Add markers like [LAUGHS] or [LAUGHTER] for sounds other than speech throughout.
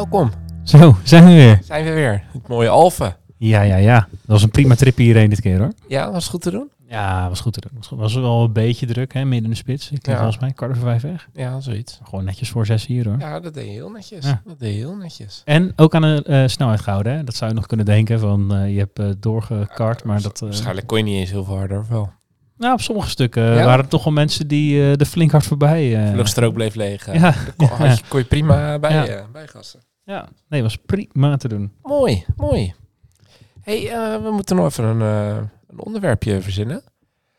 Welkom, Zo, zijn we weer. zijn we weer. Het mooie Alphen. Ja, ja, ja. Dat was een prima trip hierheen dit keer hoor. Ja, was goed te doen? Ja, was goed te doen. Was, was wel een beetje druk, hè, midden in de spits. Ik ja. volgens mij kwart over vijf weg. Ja, zoiets. Gewoon netjes voor zes hier hoor. Ja, dat deed je heel netjes. Ja. Dat deed je heel netjes. En ook aan de eh, snelheid gehouden. Hè? Dat zou je nog kunnen denken van eh, je hebt eh, doorgekart, maar dat... Waarschijnlijk kon je niet eens heel veel harder, of wel? nou, op sommige stukken Ja? waren er toch wel mensen die er flink hard voorbij... eh, De luchtstrook bleef leeg. ja, Kon, je, kon je prima bij, Ja. bijgassen. Ja, nee, was prima te doen. Mooi, mooi. hey, eh, we moeten nog even een, eh, een onderwerpje verzinnen.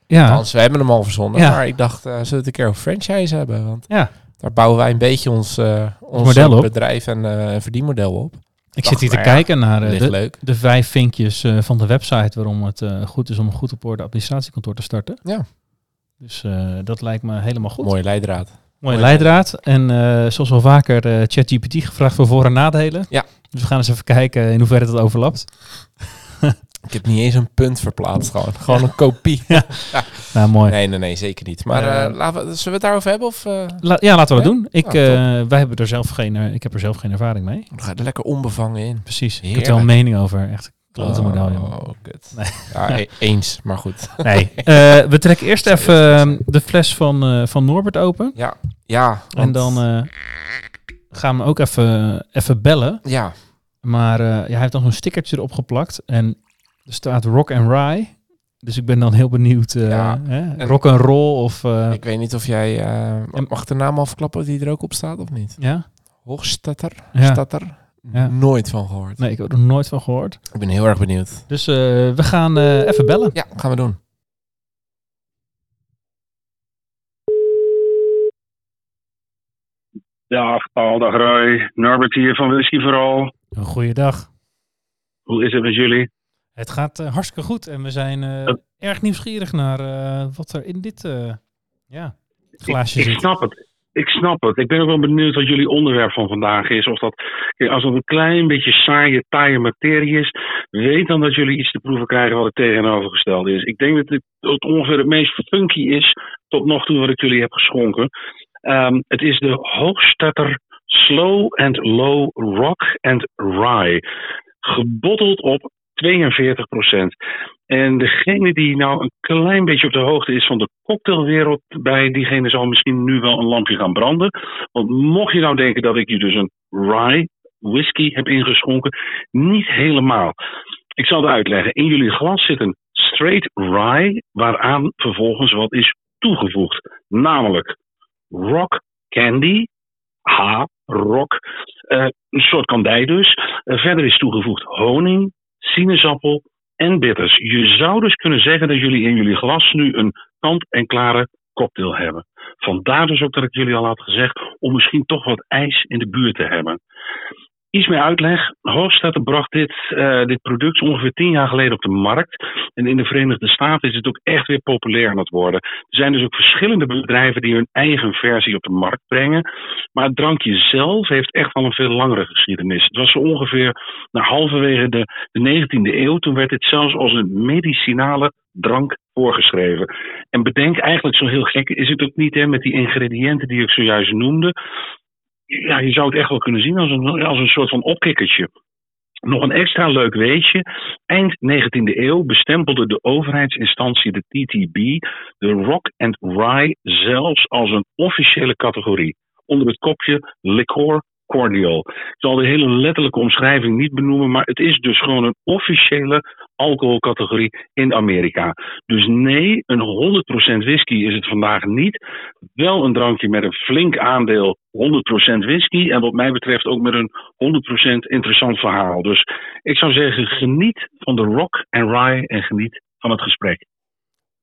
Ja, Althans, we hebben hem al verzonnen. Ja. Maar ik dacht, eh zullen we het een keer over franchise hebben? Want ja. daar bouwen wij een beetje ons, ons model op. bedrijf en verdienmodel op. ik zit hier te ja, kijken naar de, leuk. de vijf vinkjes van de website waarom het goed is om een goed op orde administratiekantoor te starten. Ja. Dus dat lijkt me helemaal goed. Mooie leidraad. Mooie Mooi. leidraad. En eh, zoals wel vaker eh, ChatGPT gevraagd voor voor- en nadelen. Ja. Dus we gaan eens even kijken in hoeverre het overlapt. [LAUGHS] Ik heb niet eens een punt verplaatst gewoon. Gewoon een kopie. [LAUGHS] Nou, mooi. Nee, nee, nee, zeker niet. Maar Eh, laten we, zullen we het daarover hebben? Of eh, La- ja, laten we dat Ja? doen. Ik, Nou, eh, wij hebben er zelf geen, eh, ik heb er zelf geen ervaring mee. dan ga je er lekker onbevangen in? Precies. Ik heb er wel een mening over. Echt klote model. Oh, kut. [LAUGHS] Nee. Ja, e- eens, maar goed. [LAUGHS] Nee. Eh, we trekken eerst even eh, de fles van, eh, van Norbert open. Ja, ja. En dan eh, gaan we ook even, even bellen. Ja, Maar ja, hij heeft nog een stickertje erop geplakt. En er staat Rock and Rye. Dus ik ben dan heel benieuwd. Ja, hè? en- Rock and roll of... ik weet niet of jij... mag de naam al verklappen die er ook op staat of niet? ja? Hoogstatter? Ja. Statter? Ja. Nooit van gehoord. Nee, ik heb er nog nooit van gehoord. Ik ben heel erg benieuwd. Dus eh, we gaan eh, even bellen. Ja, gaan we doen. Dag Paul, dag Roy. Norbert hier van Whisky Vooral. Een goeiedag. Hoe is het met jullie? Het gaat eh, hartstikke goed. En we zijn Oh. erg nieuwsgierig naar eh, wat er in dit eh, ja, glaasje ik, ik zit. snap het. Ik snap het. Ik ben ook wel benieuwd wat jullie onderwerp van vandaag is. Of dat, als het een klein beetje saaie, taaie materie is, weet dan dat jullie iets te proeven krijgen wat het tegenovergestelde is. Ik denk dat het ongeveer het meest funky is tot nog toe wat ik jullie heb geschonken. Ehm, het is de Hoogstetter Slow and Low Rock and Rye. Gebotteld op 42 En degene die nou een klein beetje op de hoogte is van de cocktailwereld, bij diegene zal misschien nu wel een lampje gaan branden. Want mocht je nou denken dat ik je dus een rye whisky heb ingeschonken, niet helemaal. Ik zal het uitleggen. In jullie glas zit een straight rye, waaraan vervolgens wat is toegevoegd. Namelijk rock candy, H, rock, eh, een soort kandij dus. Eh, verder is toegevoegd honing, sinaasappel en bitters. Je zou dus kunnen zeggen dat jullie in jullie glas nu een kant-en-klare cocktail hebben. Vandaar dus ook dat ik jullie al had gezegd om misschien toch wat ijs in de buurt te hebben. Iets meer uitleg. Hoofdstad bracht dit, eh, dit product ongeveer tien jaar geleden op de markt. En in de Verenigde Staten is het ook echt weer populair aan het worden. Er zijn dus ook verschillende bedrijven die hun eigen versie op de markt brengen. Maar het drankje zelf heeft echt wel een veel langere geschiedenis. Het was zo ongeveer nou, halverwege de, de 19e eeuw. Toen werd dit zelfs als een medicinale drank voorgeschreven. En bedenk eigenlijk zo heel gek is het ook niet hè, met die ingrediënten die ik zojuist noemde. Ja, je zou het echt wel kunnen zien als een, als een soort van opkikkertje. Nog een extra leuk weetje. Eind 19e eeuw bestempelde de overheidsinstantie, de TTB, de Rock and Rye zelfs als een officiële categorie. Onder het kopje liqueur cordial. Ik zal de hele letterlijke omschrijving niet benoemen, maar het is dus gewoon een officiële alcoholcategorie in Amerika. Dus nee, een 100% whisky is het vandaag niet. Wel een drankje met een flink aandeel 100% whisky. En wat mij betreft ook met een 100% interessant verhaal. Dus ik zou zeggen, geniet van de rock en rye en geniet van het gesprek.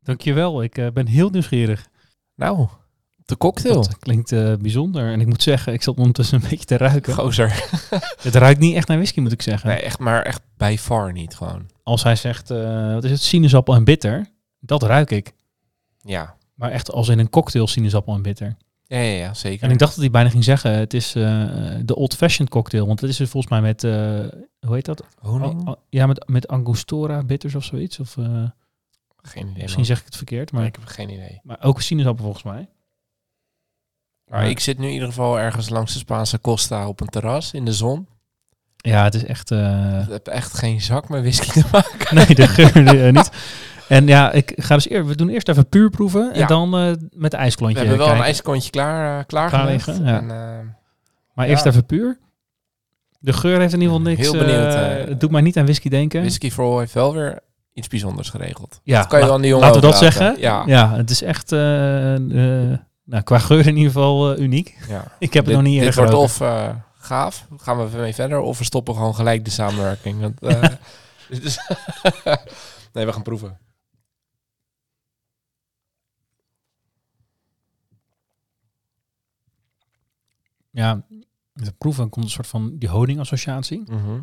Dankjewel, ik eh, ben heel nieuwsgierig. Nou, de cocktail. Dat klinkt eh, bijzonder. En ik moet zeggen, ik zat ondertussen een beetje te ruiken. Gozer. [LAUGHS] Het ruikt niet echt naar whisky, moet ik zeggen. Nee, echt, maar echt bij far niet gewoon. Als hij zegt, eh, wat is het, sinaasappel en bitter, dat ruik ik. Ja. Maar echt als in een cocktail sinaasappel en bitter. Ja, ja, ja zeker. En ik dacht dat hij bijna ging zeggen, het is eh, de old-fashioned cocktail. Want het is er volgens mij met, hoe heet dat? Honing? Al- al- ja, met, met Angostura bitters of zoiets. Of, Geen idee. misschien man. zeg ik het verkeerd, maar, ik heb geen idee. maar ook sinaasappel volgens mij. Maar ik zit nu in ieder geval ergens langs de Spaanse Costa op een terras in de zon. Ja, het is echt... eh, Ik heb echt geen zak met whisky te maken. nee, de geur [LAUGHS] eh, niet. En ja, ik ga dus eer, we doen eerst even puur proeven en Ja. dan eh, met de We ijsklontje hebben wel kijken. een ijskontje klaar, uh, klaar, Klaar gelegd. liggen, ja. Maar eerst Ja. even puur. De geur heeft in ieder geval niks. Heel benieuwd, het doet mij niet aan whisky denken. Whisky for All heeft wel weer iets bijzonders geregeld. ja, Dat kan je dan die jongen laten we dat zeggen. Ja. Ja, het is echt nou, qua geur in ieder geval eh, uniek. ja. [LAUGHS] Ik heb het dit, nog niet dit eerder wordt geroken. of eh, gaaf, gaan we mee verder, of we stoppen gewoon gelijk de samenwerking. Want, [LAUGHS] eh, dit is [LAUGHS] nee, we gaan proeven. Ja, de proeven komt een soort van die honingassociatie. Mhm.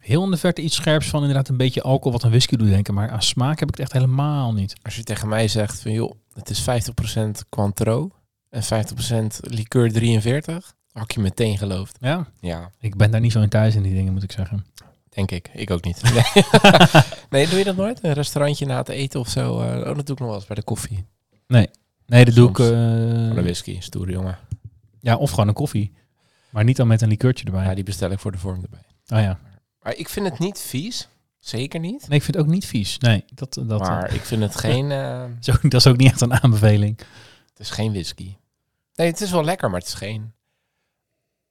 Heel in de verte iets scherps van inderdaad een beetje alcohol wat een whisky doet denken. Maar aan smaak heb ik het echt helemaal niet. Als je tegen mij zegt van joh, het is 50% Cointreau en 50% liqueur 43, had je meteen geloofd. Ja, Ja, ik ben daar niet zo in thuis in die dingen moet ik zeggen. denk ik. Ik ook niet. [LAUGHS] Nee, [LAUGHS] nee doe je dat nooit? Een restaurantje na het eten of zo? Eh, oh, dat doe ik nog wel eens bij de koffie. Nee, dat doe ik... Voor de whisky, stoere jongen. ja, of gewoon een koffie. Maar niet dan met een likeurtje erbij. Ja, die bestel ik voor de vorm erbij. Oh ja. Maar ik vind het niet vies. Zeker niet. Nee, ik vind het ook niet vies. Nee, dat, dat, maar ik vind het [LAUGHS] geen... eh, dat is ook niet echt een aanbeveling. het is geen whisky. Nee, het is wel lekker, maar het is geen...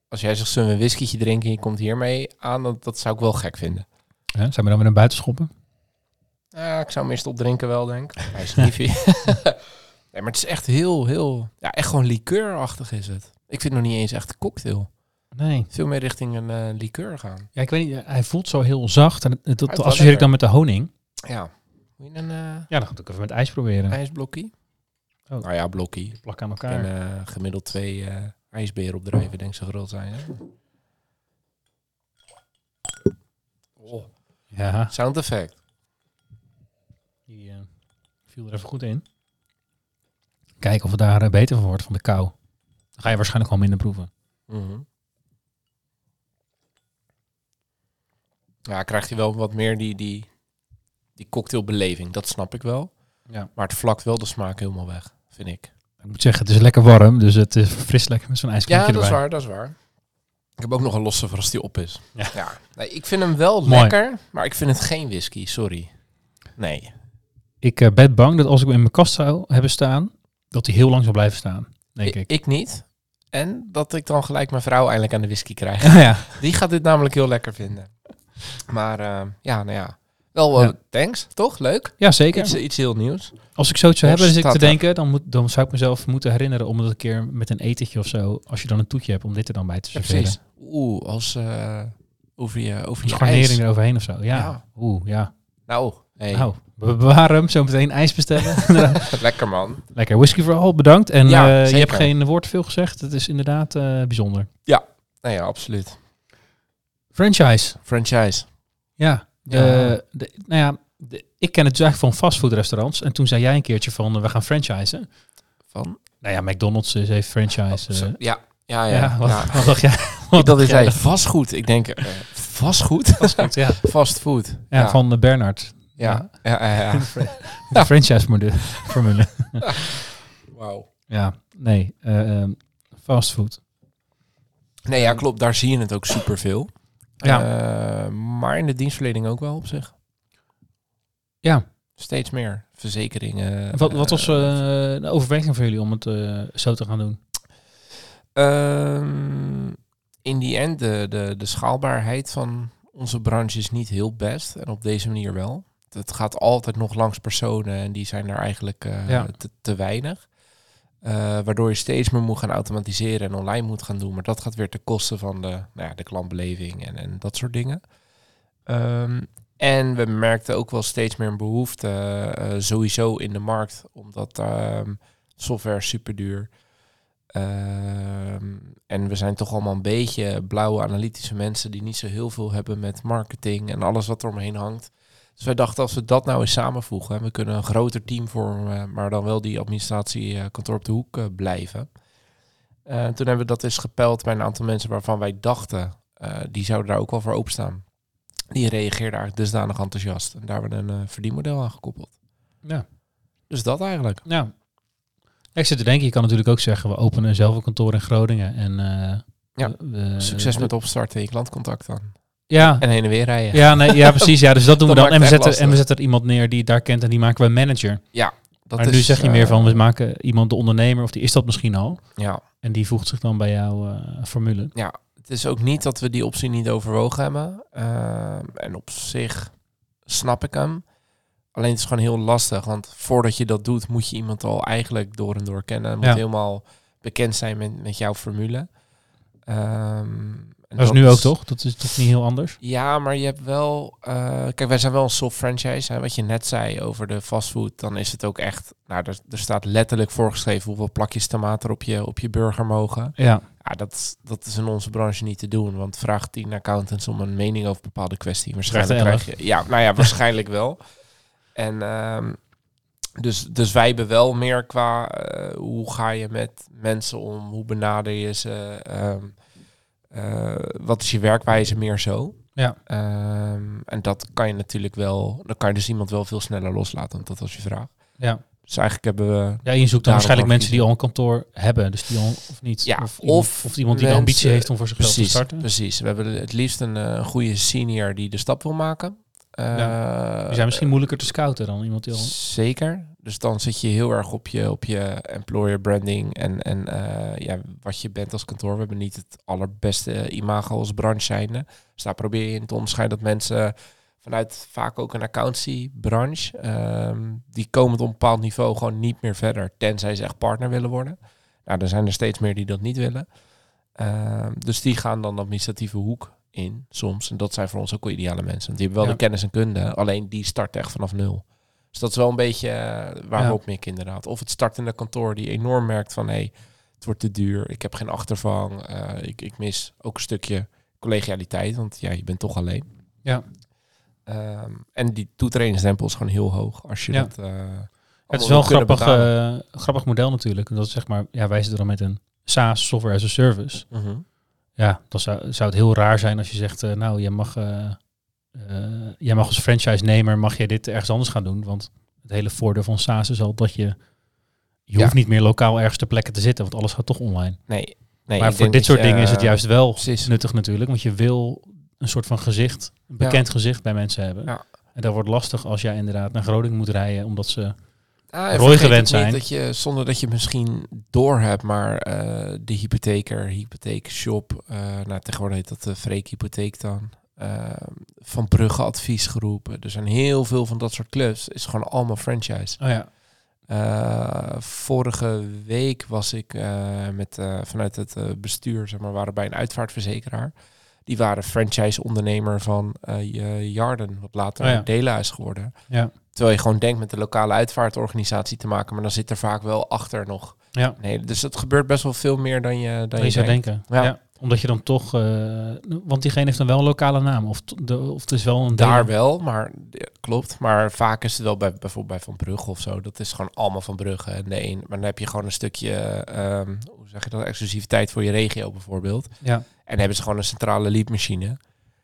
Als jij zegt, zullen we een whiskytje drinken en je komt hiermee aan, dat, dat zou ik wel gek vinden. Ja, zijn we dan weer naar buiten schoppen? Ja, ik zou hem eerst opdrinken wel, denk ik. Hij is niet vies. [LAUGHS] nee, maar het is echt heel, heel... Ja, echt gewoon likeurachtig is het. Ik vind het nog niet eens echt een cocktail. Nee. Veel meer richting een eh liqueur gaan. Ja, ik weet niet. Hij voelt zo heel zacht. En het- dat associeer ik dan met de honing. Ja. Moet je een eh, Ja, dan ga ik even met ijs proberen. ijsblokkie? Oh. Nou ja, blokkie. Plak aan En elkaar. eh, gemiddeld twee ijsberen opdrijven, denk ik, zo groot zijn. Hè? Oh, ja, sound effect. die viel er even goed in. Kijken of het daar beter van wordt van de kou. Dan ga je waarschijnlijk wel minder proeven. Mhm. Ja, krijg je wel wat meer die, die, die cocktailbeleving. Dat snap ik wel. Ja. Maar het vlakt wel de smaak helemaal weg, vind ik. Ik moet zeggen, het is lekker warm. Dus het is fris lekker met zo'n Ja, ijsklontje dat is waar, dat is waar. Ik heb ook nog een losse voor als die op is. Ja. Nee, ik vind hem wel Mooi. lekker, maar ik vind het geen whisky, sorry. Nee. Ik eh, ben bang dat als ik hem in mijn kast zou hebben staan, dat hij heel lang zal blijven staan. Denk ik. ik niet. En dat ik dan gelijk mijn vrouw eindelijk aan de whisky krijg. [LAUGHS] ja. Die gaat dit namelijk heel lekker vinden. Maar eh, ja, nou ja. Wel, eh, Ja. thanks, toch? Leuk. ja, zeker. Iets, iets heel nieuws. Als ik zoiets zou hebben, dus ik te denken, dan, moet, dan zou ik mezelf moeten herinneren om het een keer met een etentje of zo, als je dan een toetje hebt, om dit er dan bij te Ja, serveren. precies. Oeh, als eh, over je, over je Scharnering ijs. eroverheen of zo. Ja. Ja. Oeh, ja. Nou, hey, Nou, we bewaren hem. Zo meteen ijs bestellen. [LAUGHS] [LAUGHS] lekker man. Lekker. Whisky voor al, bedankt. En Ja, eh, je hebt geen woord veel gezegd. Het is inderdaad eh, bijzonder. Nou ja, absoluut. Franchise. Franchise. Ja. De, de- nou ja, de- ik ken het dus eigenlijk van fastfoodrestaurants. En toen zei jij een keertje van, eh, we gaan franchisen. Van? Nou ja, McDonald's is- heeft franchise. Zo- eh, ja, ja, ja. ja, wat, ja. wat dacht jij? [LAUGHS] Wat dat is hij. Vastgoed. Ik denk, eh, vastgoed? Vastgoed, ja. [LAUGHS] Fastfood. ja. van uh, Bernard. Ja, ja, ja. ja. [LAUGHS] De franchise formule. formule. Wauw. Ja, nee. eh, ehm, fastfood. Nee, ja, klopt. Daar zie je het ook superveel. Ja. Eh, maar in de dienstverlening ook wel op zich. Ja. Steeds meer. Verzekeringen. Wat, wat was eh, eh, de overweging voor jullie om het eh, zo te gaan doen? Ehm, in die end, de, de, de schaalbaarheid van onze branche is niet heel best. En op deze manier wel. Het gaat altijd nog langs personen en die zijn er eigenlijk eh, Ja. te, te weinig. Eh, waardoor je steeds meer moet gaan automatiseren en online moet gaan doen. Maar dat gaat weer ten koste van de, nou ja, de klantbeleving en, en dat soort dingen. Ehm, en we merkten ook wel steeds meer een behoefte eh, sowieso in de markt. Omdat ehm, software super duur. Ehm, en we zijn toch allemaal een beetje blauwe analytische mensen die niet zo heel veel hebben met marketing en alles wat er omheen hangt. Dus wij dachten als we dat nou eens samenvoegen, en we kunnen een groter team vormen, maar dan wel die administratiekantoor op de hoek eh, blijven. Eh, toen hebben we dat eens gepeld bij een aantal mensen waarvan wij dachten, eh, die zouden daar ook wel voor openstaan. Die reageerden eigenlijk dusdanig enthousiast. En daar hebben we een eh, verdienmodel aan gekoppeld. Ja. Dus dat eigenlijk. Ja. Ik zit te denken, je kan natuurlijk ook zeggen, we openen zelf een kantoor in Groningen. En, eh, Ja, we- Succes met opstarten en je klantcontact dan. Ja, En heen en weer rijden. ja, nee, ja, [LAUGHS] precies. Ja, dus dat doen Dat we dan. En we, zetten, en we zetten er iemand neer die daar kent en die maken we manager. Dat maar nu zeg je meer eh, van, we maken iemand de ondernemer, of die is dat misschien al. Ja, En die voegt zich dan bij jouw eh, formule. het is ook niet dat we die optie niet overwogen hebben. Ehm, en op zich snap ik hem. Alleen het is gewoon heel lastig. Want voordat je dat doet, moet je iemand al eigenlijk door en door kennen. Moet Ja. helemaal bekend zijn met, met jouw formule. Ehm, en Dat is nu ook toch? Dat is toch niet heel anders? Ja, maar je hebt wel. eh, kijk, wij zijn wel een soft franchise. Hè, wat je net zei over de fastfood, dan is het ook echt. Nou, er, er staat letterlijk voorgeschreven hoeveel plakjes tomaat er op je, op je burger mogen. Ja. Ja, dat, dat is in onze branche niet te doen. Want vraag tien accountants om een mening over bepaalde kwestie. Waarschijnlijk krijg je. Ja, nou ja, waarschijnlijk wel. En ehm, dus, dus wij hebben wel meer qua eh, hoe ga je met mensen om, hoe benader je ze, ehm, eh, wat is je werkwijze meer zo. Ja. Ehm, en dat kan je natuurlijk wel, dan kan je dus iemand wel veel sneller loslaten, want dat was je vraag. Ja. Dus eigenlijk hebben we Ja, je zoekt dan waarschijnlijk mensen die al een kantoor hebben. Dus die al, of niet. Ja, of, iemand, of of iemand die de ambitie heeft om voor zichzelf precies, te starten. Precies. We hebben het liefst een, eh, goede senior die de stap wil maken. Eh, Die zijn misschien moeilijker te scouten dan iemand die al... Zeker. Dus dan zit je heel erg op je, op je employer branding en, en eh, ja, wat je bent als kantoor. We hebben niet het allerbeste imago als branche zijnde. Dus daar probeer je in te onderscheiden dat mensen vanuit vaak ook een accountancy branche, ehm, die komen op een bepaald niveau gewoon niet meer verder, tenzij ze echt partner willen worden. Nou, er zijn er steeds meer die dat niet willen. Ehm, dus die gaan dan de administratieve hoek in soms. En dat zijn voor ons ook wel ideale mensen. Want die hebben wel Ja. de kennis en kunde, alleen die starten echt vanaf nul. Dus dat is wel een beetje eh, waar Ja. we op mikken inderdaad. Of het startende kantoor die enorm merkt van... hé, hey, het wordt te duur, ik heb geen achtervang, eh, ik, ik mis ook een stukje collegialiteit, want ja, je bent toch alleen. Ja. Ehm, en die toetredingsdrempel is gewoon heel hoog als je Ja. dat... eh, Het is wel een grappig, grappig model natuurlijk. Dat is zeg maar, ja, wij zitten dan met een SaaS, software as a service. Mhm. Ja, dan zou, zou het heel raar zijn als je zegt, nou, jij mag, jij mag als franchise-nemer, mag jij dit ergens anders gaan doen. Want het hele voordeel van SaaS is al dat je, je Ja. hoeft niet meer lokaal ergens ter plekke te zitten, want alles gaat toch online. Nee, nee. maar voor dit soort je, dingen is het eh, juist wel precies. nuttig natuurlijk, want je wil een soort van gezicht, een bekend gezicht bij mensen hebben. Ja. En dat wordt lastig als jij inderdaad naar Groningen moet rijden, omdat ze... Ah, vergeet gewend zijn. Dat je, zonder dat je misschien door hebt, maar eh, de hypotheker, hypotheekshop, eh nou tegenwoordig heet dat de Freek Hypotheek dan. Eh, van Brugge adviesgroepen. Er zijn heel veel van dat soort clubs. is gewoon allemaal franchise. Oh ja, Eh, vorige week was ik eh, met, vanuit het bestuur, zeg maar, waren bij een uitvaartverzekeraar. Die waren franchise-ondernemer van Jarden, wat later Oh ja. Dela is geworden. ja, Terwijl je gewoon denkt met de lokale uitvaartorganisatie te maken, maar dan zit er vaak wel achter nog. ja. Nee, dus het gebeurt best wel veel meer dan je, dan je je zou denkt. denken. Ja. Ja. Omdat je dan toch... eh, want diegene heeft dan wel een lokale naam. Of, de, of het is wel een... Daar deel- wel, maar ja, klopt. Maar vaak is het wel bij bijvoorbeeld bij Van Brugge of zo. Dat is gewoon allemaal Van Brugge. En de een, maar dan heb je gewoon een stukje, ehm, hoe zeg je dat, exclusiviteit voor je regio bijvoorbeeld. Ja, En dan hebben ze gewoon een centrale leadmachine.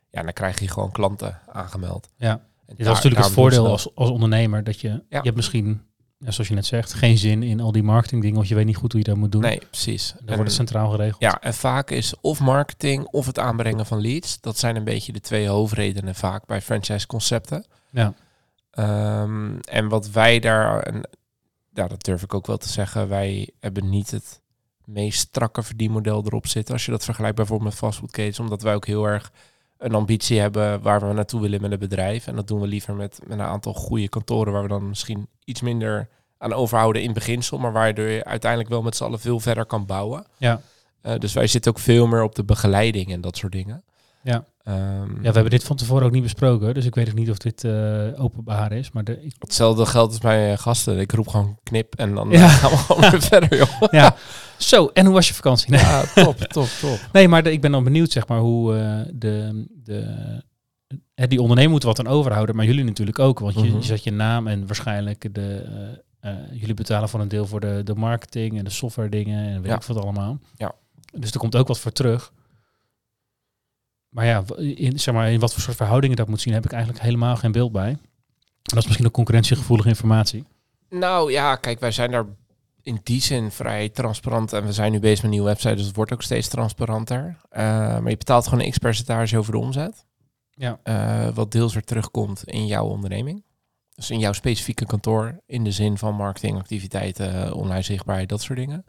Ja, dan krijg je gewoon klanten aangemeld. ja. En dat is natuurlijk het voordeel als, als ondernemer. Dat je, je hebt misschien, ja, zoals je net zegt, geen zin in al die marketing dingen. Want je weet niet goed hoe je dat moet doen. Nee, precies. Dan En- wordt het centraal geregeld. Ja, en vaak is of marketing of het aanbrengen van leads. Dat zijn een beetje de twee hoofdredenen vaak bij franchise concepten. Ja. Ehm, en wat wij daar, en, ja, dat durf ik ook wel te zeggen, wij hebben niet het meest strakke verdienmodel erop zitten. Als je dat vergelijkt bijvoorbeeld met fastfoodketens, omdat wij ook heel erg een ambitie hebben waar we naartoe willen met het bedrijf. En dat doen we liever met, met een aantal goede kantoren waar we dan misschien iets minder aan overhouden in beginsel, maar waardoor je uiteindelijk wel met z'n allen veel verder kan bouwen. Ja. Eh, dus wij zitten ook veel meer op de begeleiding en dat soort dingen. Ja. Ehm, Ja, we hebben dit van tevoren ook niet besproken, dus ik weet ook niet of dit eh, openbaar is. Maar de, ik- Hetzelfde geldt als bij eh, gasten. Ik roep gewoon knip en dan Ja. eh, gaan we gewoon weer [LAUGHS] verder, joh. ja. [LAUGHS] Zo, en hoe was je vakantie? Nee, Ja, top, top, top. [LAUGHS] nee maar de- ik ben dan benieuwd, zeg maar, hoe de, de, die ondernemer moet wat aan overhouden, maar jullie natuurlijk ook. Want je, Mhm. je zet je naam en waarschijnlijk de, jullie betalen voor een deel voor de, de marketing en de software dingen en weet Ja. ik wat allemaal. Ja. Dus er komt ook wat voor terug. Maar ja, in, zeg maar, in wat voor soort verhoudingen dat moet zien, heb ik eigenlijk helemaal geen beeld bij. Dat is misschien ook concurrentiegevoelige informatie. Nou ja, kijk, wij zijn daar in die zin vrij transparant. En we zijn nu bezig met een nieuwe website, dus het wordt ook steeds transparanter. Eh, maar je betaalt gewoon een x-percentage over de omzet. Ja. Eh, wat deels weer terugkomt in jouw onderneming. Dus in jouw specifieke kantoor, in de zin van marketingactiviteiten, eh, online zichtbaarheid, dat soort dingen.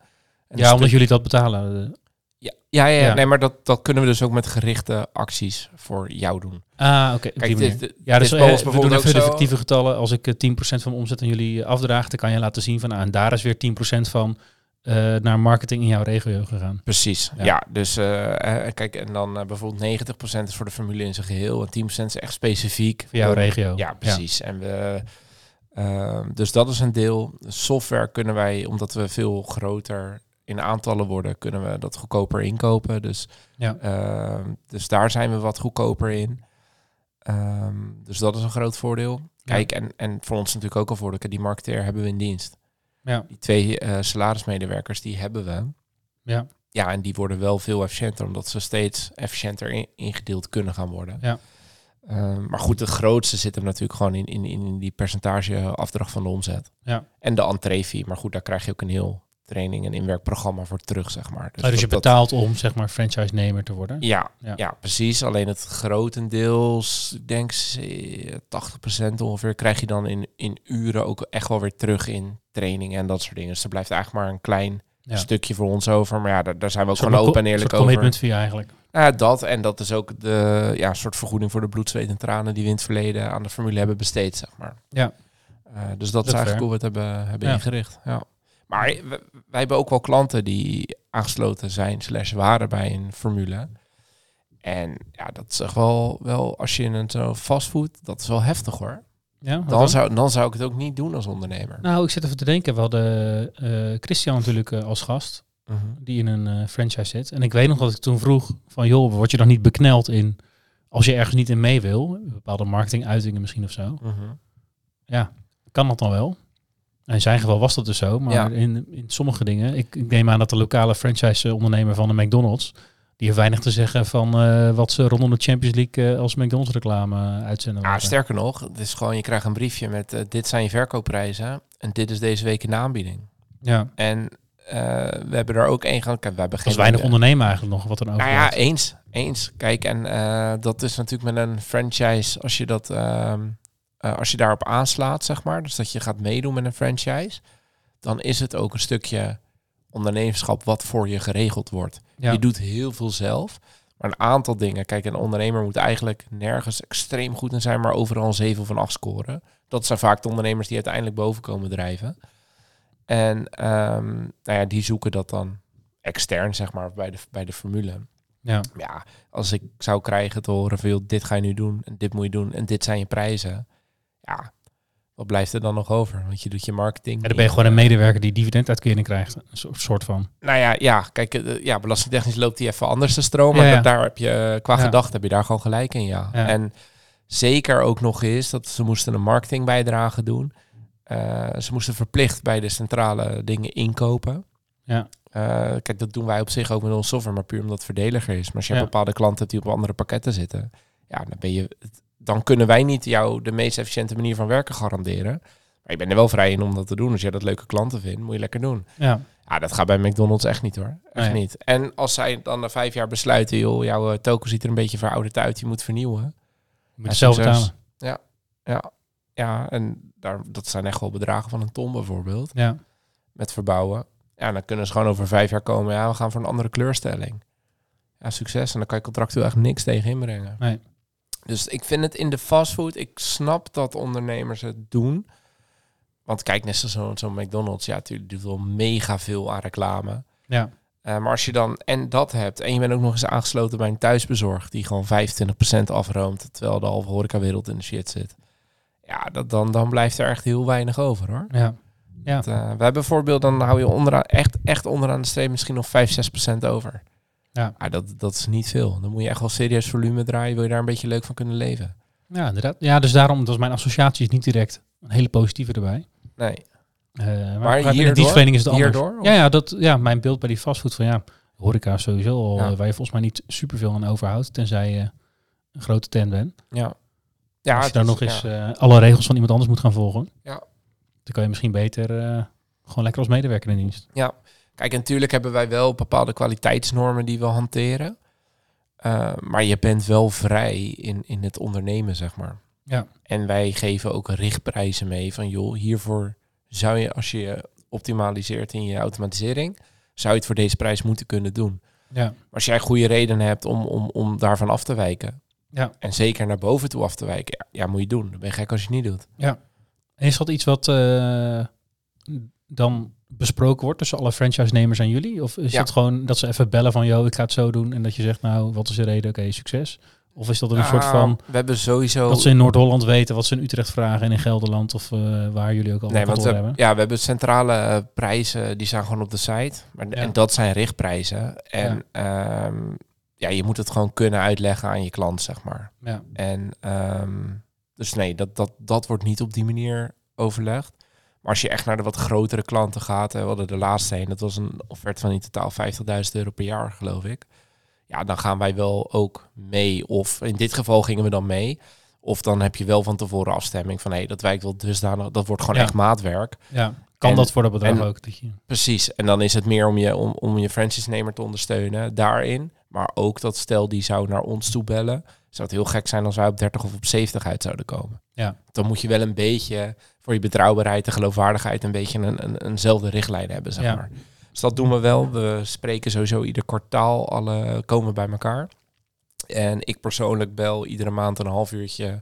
En Ja, omdat stuk- jullie dat betalen. Eh. ja, ja, ja, Ja. nee, maar dat, dat kunnen we dus ook met gerichte acties voor jou doen. Ah, oké. dit, Ja, dus eh, we doen even de getallen. Als ik eh, 10% van de omzet aan jullie eh, afdraag, dan kan je laten zien van, ah, en daar is weer 10% van eh, naar marketing in jouw regio gegaan. Precies, Ja. ja. dus eh, eh, kijk, en dan eh, bijvoorbeeld 90% is voor de formule in zijn geheel en 10% is echt specifiek. Voor jouw regio. Ja, precies. En we, dus dat is een deel. Software kunnen wij, omdat we veel groter in aantallen worden, kunnen we dat goedkoper inkopen. Dus, Ja. ehm, dus daar zijn we wat goedkoper in. Ehm, dus dat is een groot voordeel. Kijk, en, en voor ons natuurlijk ook een voordeel. Die marketeer hebben we in dienst. Ja. Die twee eh, salarismedewerkers, die hebben we. Ja. Ja, en die worden wel veel efficiënter, omdat ze steeds efficiënter in- ingedeeld kunnen gaan worden. Ja. Ehm, maar goed, de grootste zit hem natuurlijk gewoon in, in, in die percentage afdracht van de omzet. Ja. En de entree-fee. Maar goed, daar krijg je ook een heel training en inwerkprogramma voor terug, zeg maar. Dus, dus je dat- betaalt om, zeg maar, franchise-nemer te worden. ja, Ja. ja. precies. Alleen het grotendeels, ik denk ze- 80% ongeveer, krijg je dan in, in uren ook echt wel weer terug in trainingen en dat soort dingen. Dus er blijft eigenlijk maar een klein Ja. stukje voor ons over. Maar ja, daar, daar zijn we ook gewoon open en eerlijk over. commitment fee eigenlijk. Ja, dat. En dat is ook de ja, soort vergoeding voor de bloed, zweet en tranen die we in het verleden aan de formule hebben besteed, zeg maar. Ja. Eh, dus dat, Dat is eigenlijk hoe we het hebben, hebben Ja. ingericht. Ja. Maar wij hebben ook wel klanten die aangesloten zijn, slash waren bij een formule. En ja, dat is echt wel, wel als je in een zo fastfood, dat is wel heftig hoor. Ja, dan? zou, dan zou ik het ook niet doen als ondernemer. Nou, ik zit even te denken. We hadden eh, Christian natuurlijk eh, als gast, Mhm. die in een eh, franchise zit. En ik weet nog dat ik toen vroeg van, joh, word je dan niet bekneld in, als je ergens niet in mee wil, bepaalde marketinguitingen misschien of zo. Mhm. Ja, kan dat dan wel? In zijn geval was dat dus zo, maar Ja. in, in sommige dingen, ik, ik neem aan dat de lokale franchise-ondernemer van de McDonald's, die heeft weinig te zeggen van eh, wat ze rondom de Champions League eh, als McDonald's reclame uitzenden. Ja, laten. sterker nog, het is gewoon, je krijgt een briefje met eh, dit zijn je verkoopprijzen en dit is deze week in de aanbieding. Ja, En eh, we hebben er ook één gaan. We hebben dat geen weinig ondernemen eigenlijk nog wat er over Nou ja, eens. Eens. Kijk, en eh, dat is natuurlijk met een franchise, als je dat ehm, eh, als je daarop aanslaat, zeg maar, dus dat je gaat meedoen met een franchise, dan is het ook een stukje ondernemerschap wat voor je geregeld wordt. Ja. Je doet heel veel zelf. Maar een aantal dingen. Kijk, een ondernemer moet eigenlijk nergens extreem goed in zijn, maar overal een 7 van afscoren. Dat zijn vaak de ondernemers die uiteindelijk boven komen drijven. En ehm, nou ja, die zoeken dat dan extern, zeg maar, bij de, bij de formule. Ja. Ja, als ik zou krijgen te horen van, joh, dit ga je nu doen en dit moet je doen en dit zijn je prijzen. Ja, wat blijft er dan nog over? Want je doet je marketing. En dan ben je gewoon een medewerker die dividenduitkering krijgt. Een so- soort van. Nou ja, ja kijk, eh, ja, belastingtechnisch loopt die even anders te stromen. Ja, daar heb je, eh, qua gedachte, heb je daar gewoon gelijk in, ja. En zeker ook nog eens dat ze moesten een marketingbijdrage doen. Eh, ze moesten verplicht bij de centrale dingen inkopen. Ja. Eh, kijk, dat doen wij op zich ook met onze software, maar puur omdat het verdeliger is. Maar als je bepaalde klanten hebt die op andere pakketten zitten, ja, dan ben je, dan kunnen wij niet jou de meest efficiënte manier van werken garanderen. Maar je bent er wel vrij in om dat te doen. Als jij dat leuke klanten vindt, moet je lekker doen. Ja. Ja, dat gaat bij McDonald's echt niet hoor. Echt Nee. niet. En als zij dan na vijf jaar besluiten, joh, jouw eh, token ziet er een beetje verouderd uit, je moet vernieuwen. Je moet Ja, het zelf. Ja, ja en daar, dat zijn echt wel bedragen van een ton bijvoorbeeld, Ja. met verbouwen. Ja, dan kunnen ze gewoon over vijf jaar komen, ja, we gaan voor een andere kleurstelling. Ja, succes. En dan kan je contractueel echt niks tegen inbrengen. Nee. Dus ik vind het in de fastfood, ik snap dat ondernemers het doen. Want kijk, net zoals zo'n zo'n McDonald's, ja, natuurlijk doet wel mega veel aan reclame. Ja. Eh, maar als je dan en dat hebt en je bent ook nog eens aangesloten bij een thuisbezorg die gewoon 25% afroomt, terwijl de halve horecawereld in de shit zit. Ja, dat, dan, dan blijft er echt heel weinig over hoor. Ja. Ja. Eh, we hebben bijvoorbeeld, dan hou je onderaan, echt, echt onderaan de streep misschien nog 5, 6% over. Ja. Maar dat, dat is niet veel. Dan moet je echt wel serieus volume draaien, wil je daar een beetje leuk van kunnen leven. Ja, inderdaad. Ja, dus daarom, was mijn associatie is niet direct een hele positieve erbij. Nee. Eh, maar Maar hierdoor- dienstverlening is het anders. hierdoor? Ja, ja, dat, ja, mijn beeld bij die fastfood van ja, horeca is sowieso al, Ja. eh, waar je volgens mij niet superveel aan overhoudt, tenzij je een grote tent bent. Ja. Ja, Als je daar is- nog eens ja. eh, alle regels van iemand anders moet gaan volgen, Ja. dan kan je misschien beter gewoon lekker als medewerker in dienst. Kijk, en natuurlijk hebben wij wel bepaalde kwaliteitsnormen die we hanteren. Eh, maar je bent wel vrij in, in het ondernemen, zeg maar. Ja. En wij geven ook richtprijzen mee van, joh, hiervoor zou je, als je je optimaliseert in je automatisering, zou je het voor deze prijs moeten kunnen doen. Ja, als jij goede redenen hebt om, om, om daarvan af te wijken, Ja. en zeker naar boven toe af te wijken, ja, ja, moet je doen. Dan ben je gek als je het niet doet. En is dat iets wat eh, dan besproken wordt tussen alle franchise-nemers en jullie? Of is Ja. het gewoon dat ze even bellen van, yo, ik ga het zo doen en dat je zegt, nou, wat is de reden? Oké, succes. Of is dat een soort van Nou, We hebben sowieso... dat ze in Noord-Holland weten wat ze in Utrecht vragen en in Gelderland of eh, waar jullie ook al Nee, want we, hebben? ja, we hebben centrale eh, prijzen, die staan gewoon op de site. Maar, Ja. En dat zijn richtprijzen. En ja. ja, je moet het gewoon kunnen uitleggen aan je klant, zeg maar. Ja. En ehm, dus nee, dat, dat, dat wordt niet op die manier overlegd. Maar als je echt naar de wat grotere klanten gaat, we hadden de laatste een, dat was een offerte van in totaal 50.000 euro per jaar, geloof ik. Ja, dan gaan wij wel ook mee. Of in dit geval gingen we dan mee. Of dan heb je wel van tevoren afstemming van hé, hey, dat wijkt wel dusdanig. Dat wordt gewoon Ja. echt maatwerk. Ja, kan En- dat voor dat bedrag en- ook? Dat je, Precies. En dan is het meer om je, om, om je franchise-nemer te ondersteunen daarin. Maar ook dat stel die zou naar ons toe bellen. Zou het heel gek zijn als wij op 30 of op 70 uit zouden komen. Ja. Dan moet je wel een beetje voor je betrouwbaarheid en geloofwaardigheid een beetje een, een, eenzelfde richtlijn hebben, zeg Ja. maar. Dus dat doen we wel. We spreken sowieso ieder kwartaal alle komen bij elkaar. En ik persoonlijk bel iedere maand een half uurtje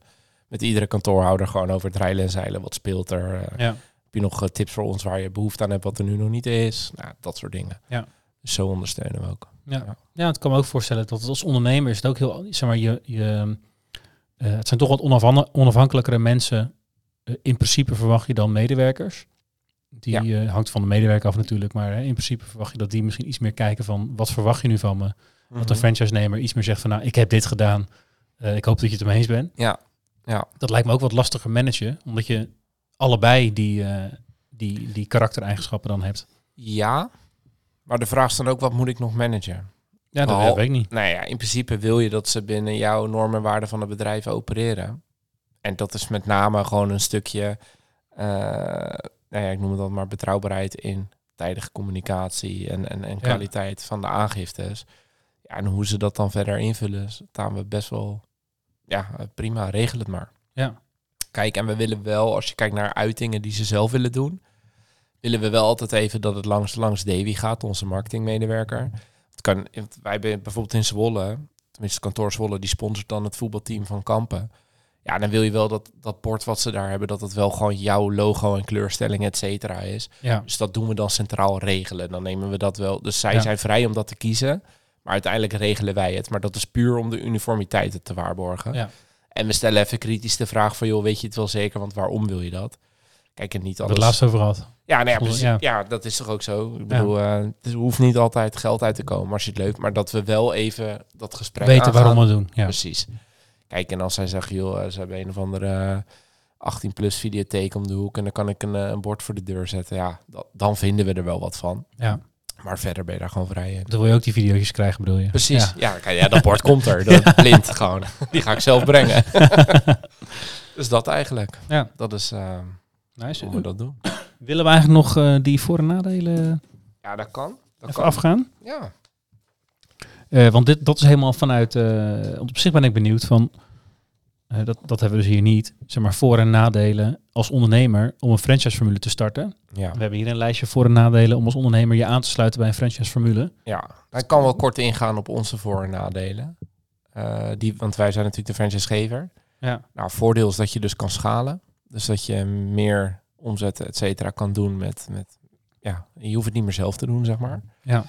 met iedere kantoorhouder gewoon over het rijlen en zeilen. Wat speelt er? eh, ja. heb je nog eh, tips voor ons waar je behoefte aan hebt wat er nu nog niet is? Nou, dat soort dingen. Ja. Dus zo ondersteunen we ook. Ja. Ja. het kan me ook voorstellen dat als ondernemer is het ook heel, zeg maar, je, je, eh, het zijn toch wat onafhan- onafhankelijkere mensen. Eh, in principe verwacht je dan medewerkers. Die eh, hangt van de medewerker af natuurlijk, maar in principe verwacht je dat die misschien iets meer kijken van wat verwacht je nu van me. Dat Mhm. de franchise-nemer iets meer zegt van nou, ik heb dit gedaan. Ik hoop dat je het ermee eens bent. Ja, ja. Dat lijkt me ook wat lastiger managen, omdat je allebei die, die, die karaktereigenschappen dan hebt. Ja, maar de vraag is dan ook, wat moet ik nog managen? Ja, dat Behal- weet ik niet. Nou ja, in principe wil je dat ze binnen jouw normen en waarden van het bedrijf opereren. En dat is met name gewoon een stukje, eh, nou ja, ik noem het dan maar betrouwbaarheid in tijdige communicatie en, en, en Ja. kwaliteit van de aangiftes. Ja, en hoe ze dat dan verder invullen, staan we best wel, ja, prima, regel het maar. Ja. Kijk, en we willen wel, als je kijkt naar uitingen die ze zelf willen doen, willen we wel altijd even dat het langs, langs Davy gaat, onze marketingmedewerker. Het kan, wij hebben bijvoorbeeld in Zwolle, tenminste het kantoor Zwolle, die sponsort dan het voetbalteam van Kampen. Ja, dan wil je wel dat dat bord wat ze daar hebben, dat het wel gewoon jouw logo en kleurstelling, et cetera, is. Ja. Dus dat doen we dan centraal regelen. Dan nemen we dat wel. Dus zij Ja. zijn vrij om dat te kiezen. Maar uiteindelijk regelen wij het. Maar dat is puur om de uniformiteiten te waarborgen. Ja. En we stellen even kritisch de vraag van, joh, weet je het wel zeker? Want waarom wil je dat? Kijk, en niet alles. hebben het laatst over gehad. Ja, nou ja, Voelde- precies. ja. Ja. dat is toch ook zo. Ik bedoel, eh, het hoeft niet altijd geld uit te komen als je het leuk, maar dat we wel even dat gesprek Weten aangaan. waarom we doen. Ja. Precies. Kijk, en als zij zeggen, joh, eh, ze hebben een of andere eh, 18 plus videotheek om de hoek en dan kan ik een, eh, een bord voor de deur zetten. Ja, dat- dan vinden we er wel wat van. ja. Maar verder ben je daar gewoon vrij in. Dan wil je ook die video's krijgen, bedoel je? Precies. Ja. Ja, ja dat bord [LAUGHS] komt er. Dat blind gewoon. [LAUGHS] Die ga ik zelf brengen. [LAUGHS] dus dat eigenlijk. Ja. Dat is eh, Nice. hoe we dat doen. Willen we eigenlijk nog eh, die voor- en nadelen Ja, dat kan. Dat even kan. afgaan? Ja. Eh, want dit, dat is helemaal vanuit... eh, op zich ben ik benieuwd van... dat, dat hebben we dus hier niet. Zeg maar voor- en nadelen als ondernemer om een franchise-formule te starten. Ja. We hebben hier een lijstje voor- en nadelen om als ondernemer je aan te sluiten bij een franchise-formule. Ja, ik kan wel kort ingaan op onze voor- en nadelen. Die, want wij zijn natuurlijk de franchisegever. Ja. Nou, voordeel is dat je dus kan schalen. Dus dat je meer omzet, et cetera, kan doen met, met... Ja, je hoeft het niet meer zelf te doen, zeg maar. Ja.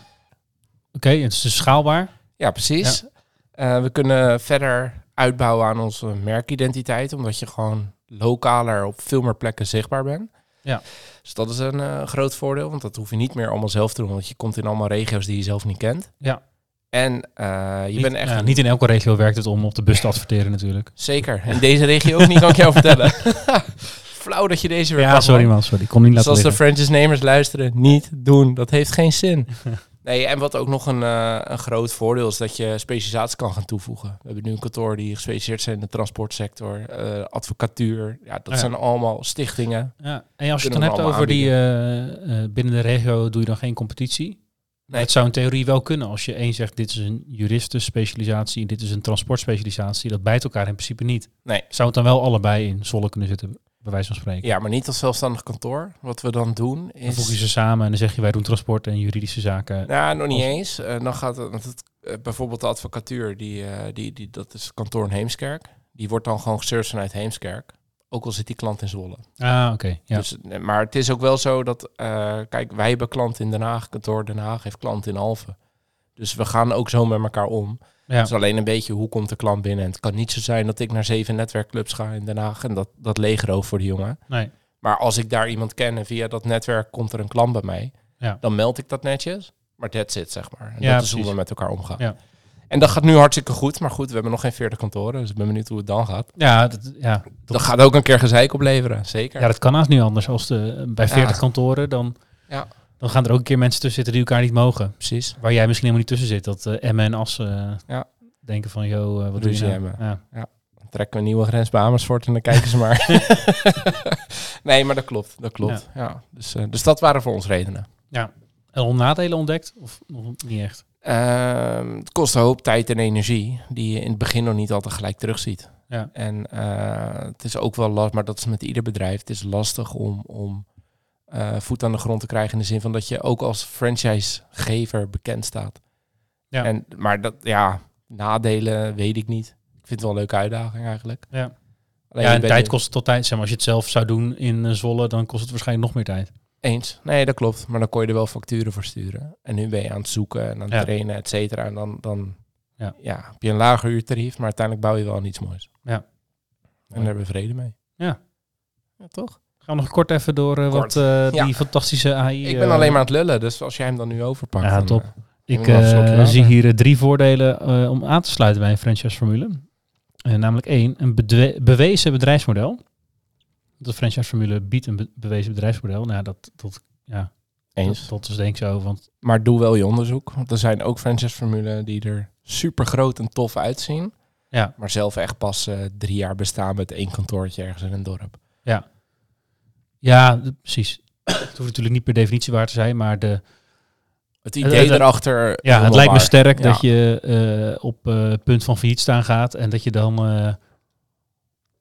Oké, het is dus schaalbaar. Ja, precies. Eh, we kunnen verder uitbouwen aan onze merkidentiteit, omdat je gewoon lokaler op veel meer plekken zichtbaar bent. Ja. Dus dat is een eh, groot voordeel, want dat hoef je niet meer allemaal zelf te doen, want je komt in allemaal regio's die je zelf niet kent. Ja. En eh, je niet, bent echt ja, niet in elke regio werkt het om op de bus te adverteren natuurlijk. zeker. In deze regio ook niet, kan ik jou vertellen. [LAUGHS] Flauw dat je deze weer Ja, pakt, sorry man. sorry. Ik kon niet laten als de liggen. franchise-nemers luisteren, niet doen. Dat heeft geen zin. [LAUGHS] Nee, en wat ook nog een, eh, een groot voordeel is dat je specialisatie kan gaan toevoegen. We hebben nu een kantoor die gespecialiseerd zijn in de transportsector, eh, advocatuur. Ja, dat ja. zijn allemaal stichtingen. Ja. En als je het dan hebt over die eh, binnen de regio doe je dan geen competitie. Nee. Het zou in theorie wel kunnen als je één zegt dit is een juristenspecialisatie en dit is een transportspecialisatie. Dat bijt elkaar in principe niet. Nee. Zou het dan wel allebei in Zolle kunnen zitten, bij wijze van spreken? Ja, maar niet als zelfstandig kantoor. Wat we dan doen Dan voeg je is... ze samen en dan zeg je wij doen transport en juridische zaken. Nou, nog niet eens. Eh, dan gaat het, het eh, bijvoorbeeld de advocatuur, die, eh, die, die, dat is kantoor in Heemskerk. Die wordt dan gewoon geserved vanuit Heemskerk. Ook al zit die klant in Zwolle. Ah, oké. Ja. Dus, maar het is ook wel zo dat, kijk, wij hebben klanten in Den Haag, kantoor Den Haag heeft klanten in Alphen. Dus we gaan ook zo met elkaar om. ja. Het is alleen een beetje hoe komt de klant binnen. En het kan niet zo zijn dat ik naar zeven netwerkclubs ga in Den Haag en dat, dat leegroof voor die jongen. Nee. Maar als ik daar iemand ken en via dat netwerk komt er een klant bij mij, Ja. dan meld ik dat netjes. Maar that's it, zeg maar. En Ja, dat is hoe we met elkaar omgaan. Ja. En dat gaat nu hartstikke goed. Maar goed, we hebben nog geen 40 kantoren. Dus ik ben benieuwd hoe het dan gaat. Ja, dat, ja, Dat, gaat ook een keer gezeik opleveren, zeker. ja, dat kan haast niet anders. Als de, bij 40 Ja. kantoren, dan, Ja. Dan gaan er ook een keer mensen tussen zitten die elkaar niet mogen. Precies. Waar jij misschien helemaal niet tussen zit. Dat eh Emmen en Assen eh, Ja. denken van, joh, eh, wat doe je nou? hebben. Ja. Dan trekken we een nieuwe grens bij Amersfoort en dan kijken ze maar. [LAUGHS] nee, maar dat klopt. Dat klopt. Ja. Dus, dus dat waren voor ons redenen. En al nadelen ontdekt? Of nog niet echt? Ehm, het kost een hoop tijd en energie die je in het begin nog niet altijd gelijk terugziet. Ja. En het is ook wel lastig, maar dat is met ieder bedrijf. Het is lastig om, om eh, voet aan de grond te krijgen in de zin van dat je ook als franchisegever bekend staat. Ja. En, maar dat, ja, nadelen weet ik niet. Ik vind het wel een leuke uitdaging eigenlijk. Ja. Alleen ja, je en bent tijd kost het tot tijd. Zeg maar, als je het zelf zou doen in eh, Zwolle, dan kost het waarschijnlijk nog meer tijd. Eens. Nee, dat klopt. Maar dan kon je er wel facturen voor sturen. En nu ben je aan het zoeken en aan het Ja. trainen, et cetera. En dan, dan Ja. ja. heb je een lager uurtarief, maar uiteindelijk bouw je wel aan iets moois. Ja. En daar hebben we vrede mee. Ja. Ja, toch? Gaan we nog kort even door eh, Kort. wat eh, Ja. die fantastische AI... Ik ben eh, alleen maar aan het lullen, dus als jij hem dan nu overpakt. Ja, dan, top. eh, Ik eh, zie hier eh, drie voordelen eh, om aan te sluiten bij een franchise-formule. Eh, namelijk één, een bedwe- bewezen bedrijfsmodel. De franchise-formule biedt een be- bewezen bedrijfsmodel. Nou, dat, dat, ja, Eens. dat, dat is denk ik zo. Want Maar doe wel je onderzoek. Want er zijn ook franchise-formulen die er super groot en tof uitzien. ja, Maar zelf echt pas eh, drie jaar bestaan met één kantoortje ergens in een dorp. ja d- precies. het hoeft natuurlijk niet per definitie waar te zijn, maar de, Het Eh, idee eh, erachter. is Ja, het lijkt me sterk Ja. dat je eh, op eh, punt van failliet staan gaat en dat je dan, eh,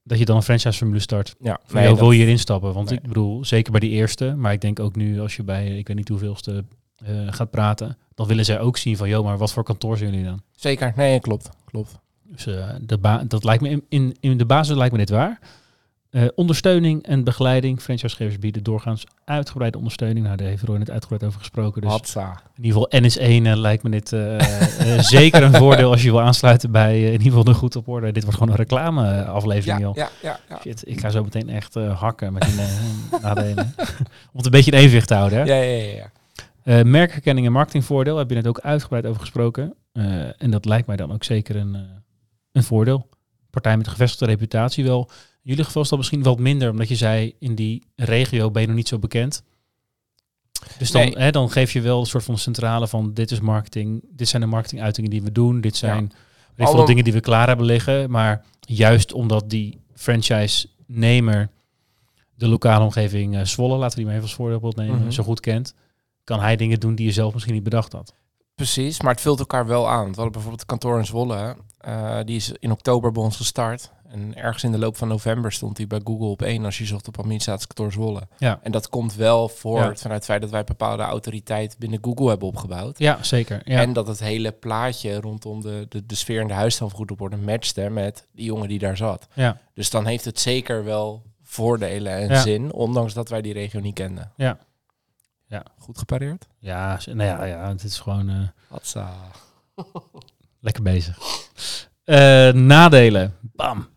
dat je dan een franchise-formule start. Ja, Van, nee, dat- wil je hierin stappen? Want Nee. ik bedoel, zeker bij die eerste, maar ik denk ook nu als je bij, ik weet niet hoeveelste eh gaat praten, dan willen zij ook zien van, joh, maar wat voor kantoor zijn jullie dan? Zeker, nee, klopt. klopt. Dus eh, de ba- dat lijkt me in, in, in de basis lijkt me dit waar. Eh, ondersteuning en begeleiding. Franchisegevers bieden doorgaans uitgebreide ondersteuning. Nou, daar heeft Roy net uitgebreid over gesproken. Dus Hatsa. in ieder geval NS1 eh, lijkt me dit eh, [LAUGHS] zeker een voordeel als je wil aansluiten bij in ieder geval de goed op orde. Dit wordt gewoon een reclameaflevering, Ja, joh. ja, ja, ja. Shit, ik ga zo meteen echt hakken met die [LAUGHS] nadelen. Om het een beetje in evenwicht te houden. Hè? Ja, ja, ja, ja. Merkherkenning en marketingvoordeel, heb je net ook uitgebreid over gesproken. En dat lijkt mij dan ook zeker een, een voordeel. Partij met gevestigde reputatie wel. Jullie geval is dat misschien wat minder, omdat je zei in die regio ben je nog niet zo bekend. Dus dan, Nee. hè, dan geef je wel een soort van centrale van dit is marketing, dit zijn de marketinguitingen die we doen, dit zijn Alle- dingen die we klaar hebben liggen. Maar juist omdat die franchise-nemer de lokale omgeving eh, Zwolle, laten we die maar even als voorbeeld nemen, Mhm. zo goed kent, kan hij dingen doen die je zelf misschien niet bedacht had. Precies, maar het vult elkaar wel aan. We hadden bijvoorbeeld het kantoor in Zwolle. eh, die is in oktober bij ons gestart. En ergens in de loop van november stond hij bij Google op één als je zocht op administratiekantoor Zwolle. Ja. En dat komt wel voort Ja. vanuit het feit dat wij bepaalde autoriteit binnen Google hebben opgebouwd. Ja, zeker. Ja. En dat het hele plaatje rondom de, de, de sfeer en de orde matchte met die jongen die daar zat. ja. Dus dan heeft het zeker wel voordelen en zin, ondanks dat wij die regio niet kenden. Ja, Ja. Goed gepareerd. Ja, nou ja, ja, het is gewoon eh, Hatsa. [LAUGHS] lekker bezig. Eh, nadelen. Bam.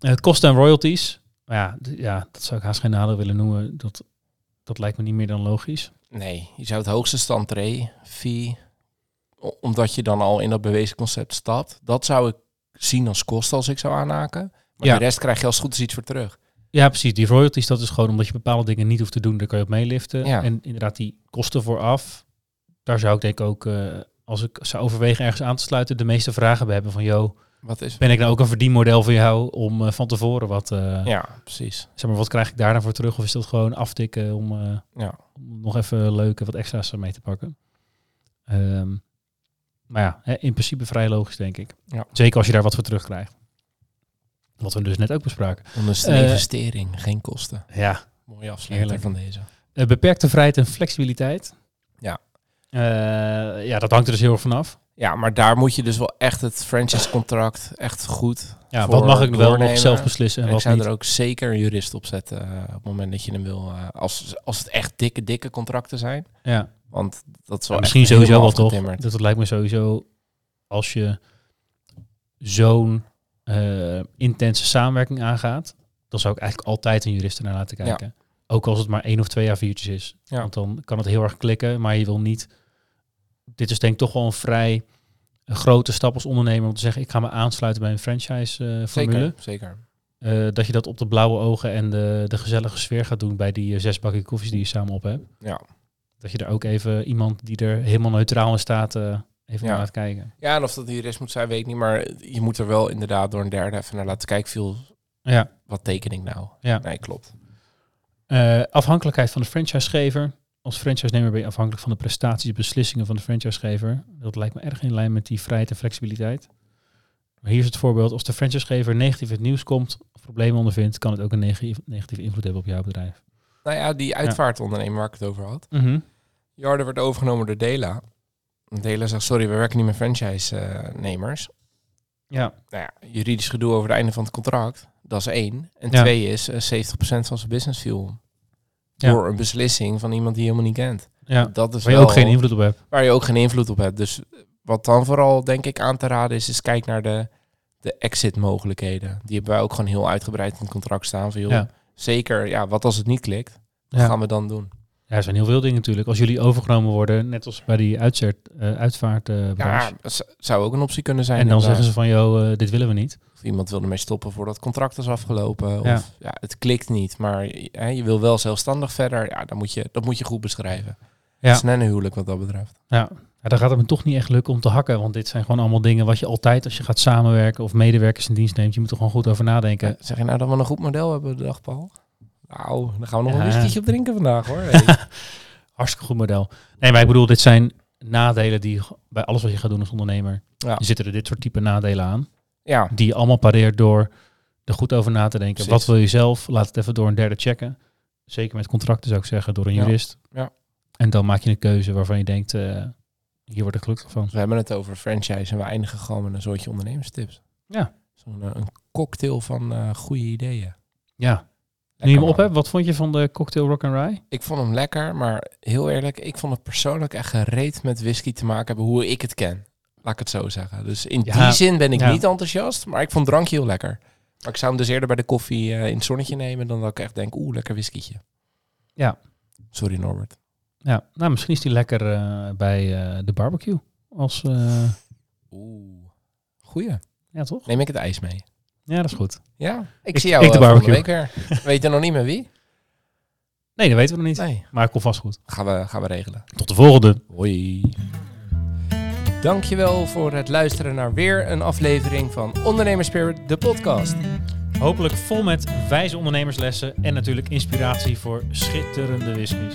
Eh, kosten en royalties. Maar ja, ja, dat zou ik haast geen nadeel willen noemen. Dat, dat lijkt me niet meer dan logisch. Nee, je zou het hoogste standtree, fee, omdat je dan al in dat bewezen concept stapt. Dat zou ik zien als kosten als ik zou aanhaken. Maar Ja. de rest krijg je als het goed is iets voor terug. Ja, precies. Die royalties, dat is gewoon omdat je bepaalde dingen niet hoeft te doen. Daar kan je op meeliften. Ja. En inderdaad, die kosten vooraf. Daar zou ik denk ik ook, eh, als ik zou overwegen ergens aan te sluiten, de meeste vragen bij hebben van, joh, Wat is... ben ik nou ook een verdienmodel voor jou om eh, van tevoren wat, eh, Ja, precies. zeg maar, wat krijg ik daar dan voor terug? Of is dat gewoon aftikken om, Ja. om nog even leuke wat extra's mee te pakken? Ehm, maar ja, in principe vrij logisch, denk ik. Ja. Zeker als je daar wat voor terugkrijgt. Wat we dus net ook bespraken. Dan is het een Eh, investering, geen kosten. Ja, Mooie afsluiter Heerlijk. van deze. Eh, beperkte vrijheid en flexibiliteit. Ja. Eh, ja, dat hangt er dus heel erg vanaf. Ja, maar daar moet je dus wel echt het franchise-contract echt goed Ja, wat mag ik wel nog zelf beslissen en ik wat zou niet. er ook zeker een jurist op zetten op het moment dat je hem wil. als, als het echt dikke, dikke contracten zijn. Ja. Want dat is Ja, wel misschien sowieso wel toch. Dat, dat lijkt me sowieso als je zo'n eh, intense samenwerking aangaat, dan zou ik eigenlijk altijd een jurist naar laten kijken. Ook als het maar één of twee A4'tjes is. Ja. Want dan kan het heel erg klikken, maar je wil niet... Dit is denk ik toch wel een vrij grote stap als ondernemer om te zeggen, ik ga me aansluiten bij een franchise eh. Zeker, zeker. Eh, dat je dat op de blauwe ogen en de, de gezellige sfeer gaat doen bij die zes bakje koffies die je samen op hebt. Ja. Dat je er ook even iemand die er helemaal neutraal in staat, even Ja. naar laat kijken. ja, en of dat een jurist moet zijn, weet ik niet. Maar je moet er wel inderdaad door een derde even naar laten kijken. Viel, Ja. wat teken ik nou? Ja. Nee, klopt. Eh, afhankelijkheid van de franchisegever. Als franchisenemer ben je afhankelijk van de prestaties en beslissingen van de franchisegever. Dat lijkt me erg in lijn met die vrijheid en flexibiliteit. Maar hier is het voorbeeld. Als de franchisegever negatief in het nieuws komt of problemen ondervindt, kan het ook een negatief, negatieve invloed hebben op jouw bedrijf. Nou ja, die uitvaartondernemer waar ik het over had. Jarde werd overgenomen door Dela. Dela zegt, sorry, we werken niet met franchise-nemers. Ja, nou ja, juridisch gedoe over het einde van het contract. Dat is één. En Ja. twee is, eh, 70% van zijn business viel. Ja. Door een beslissing van iemand die je helemaal niet kent. ja. Dat is waar je wel ook geen invloed op hebt. waar je ook geen invloed op hebt. Dus wat dan vooral denk ik aan te raden is, is kijk naar de, de exit mogelijkheden. Die hebben wij ook gewoon heel uitgebreid in het contract staan. Van, joh, Ja. Zeker, ja, wat als het niet klikt? Wat gaan we dan doen? Ja, er zijn heel veel dingen natuurlijk. Als jullie overgenomen worden, net als bij die uitzet, eh uitvaartbranche. Ja, zou ook een optie kunnen zijn. en dan inderdaad. zeggen ze van, joh, eh, dit willen we niet. Of iemand wil ermee stoppen voordat het contract is afgelopen. Of Ja. ja. het klikt niet, maar hè, je wil wel zelfstandig verder. Ja, dan moet je, dat moet je goed beschrijven. Ja. Het is net een huwelijk wat dat betreft. Ja. ja, dan gaat het me toch niet echt lukken om te hakken. Want dit zijn gewoon allemaal dingen wat je altijd, als je gaat samenwerken of medewerkers in dienst neemt, je moet er gewoon goed over nadenken. Zeg je nou dat we een goed model hebben dag, Paul? Nou, dan gaan we nog Ja. een whiskietje op drinken vandaag, hoor. [LAUGHS] Hey. Hartstikke goed model. Nee, maar ik bedoel, dit zijn nadelen die bij alles wat je gaat doen als ondernemer, Ja. zitten er dit soort type nadelen aan. ja, Die je allemaal pareert door er goed over na te denken. Precies. Wat wil je zelf? Laat het even door een derde checken. Zeker met contracten zou ik zeggen, door een Ja. jurist. Ja. En dan maak je een keuze waarvan je denkt, eh, hier word ik gelukkig van. we hebben het over franchise en we eindigen gewoon met een soortje ondernemerstips. Ja. Zo'n eh, een cocktail van eh goede ideeën. Ja. Nu je hem op hebt, wat vond je van de cocktail Rock and Rye? Ik vond hem lekker, maar heel eerlijk, ik vond het persoonlijk echt gereed met whisky te maken hebben hoe ik het ken. Laat ik het zo zeggen. Dus in Ja, die zin ben ik ja. niet enthousiast, maar ik vond drankje heel lekker. Maar ik zou hem dus eerder bij de koffie eh, in het zonnetje nemen dan dat ik echt denk, oeh, lekker whiskietje. Ja. Sorry Norbert. Ja, nou misschien is die lekker eh, bij eh, de barbecue. Als, eh, Oeh, goeie. ja, toch? Neem ik het ijs mee? Ja, dat is goed. Ja, ik, Ik- zie jou ik de eh, barbecue. week weer. Weet je nog niet met wie? Nee, dat weten we nog niet. Nee, Maar het komt vast goed. gaan we, gaan we regelen. Tot de volgende. Hoi. Dankjewel voor het luisteren naar weer een aflevering van Ondernemerspirit, de podcast. Hopelijk vol met wijze ondernemerslessen en natuurlijk inspiratie voor schitterende whiskies.